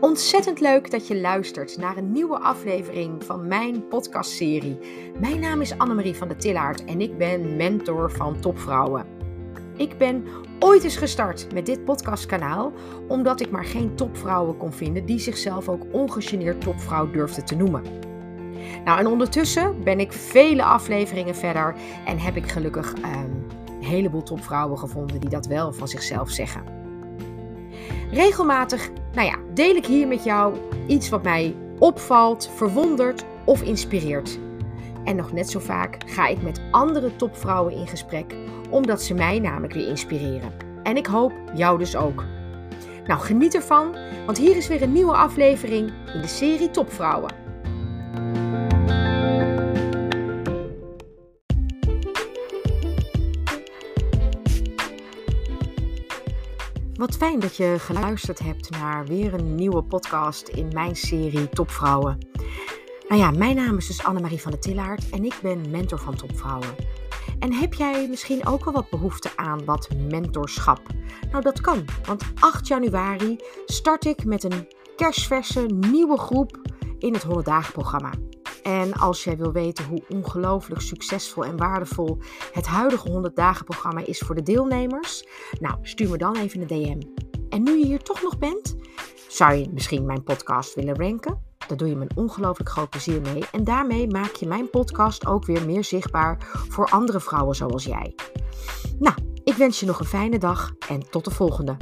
Ontzettend leuk dat je luistert naar een nieuwe aflevering van mijn podcastserie. Mijn naam is Annemarie van der Tillaert en ik ben mentor van topvrouwen. Ik ben ooit eens gestart met dit podcastkanaal omdat ik maar geen topvrouwen kon vinden die zichzelf ook ongegeneerd topvrouw durfden te noemen. Nou, en ondertussen ben ik vele afleveringen verder en heb ik gelukkig ehm, een heleboel topvrouwen gevonden die dat wel van zichzelf zeggen. Regelmatig, nou ja, deel ik hier met jou iets wat mij opvalt, verwondert of inspireert. En nog net zo vaak ga ik met andere topvrouwen in gesprek, omdat ze mij namelijk weer inspireren. En ik hoop jou dus ook. Nou, geniet ervan, want hier is weer een nieuwe aflevering in de serie Topvrouwen. Wat fijn dat je geluisterd hebt naar weer een nieuwe podcast in mijn serie Topvrouwen. Nou ja, mijn naam is dus Annemarie van der Tillaert en ik ben mentor van Topvrouwen. En heb jij misschien ook wel wat behoefte aan wat mentorschap? Nou, dat kan, want 8 januari start ik met een kerstverse nieuwe groep in het 100 dagen programma. En als jij wil weten hoe ongelooflijk succesvol en waardevol het huidige 100 dagen programma is voor de deelnemers, nou stuur me dan even een DM. En nu je hier toch nog bent, zou je misschien mijn podcast willen ranken? Daar doe je me een ongelooflijk groot plezier mee. En daarmee maak je mijn podcast ook weer meer zichtbaar voor andere vrouwen zoals jij. Nou, ik wens je nog een fijne dag en tot de volgende.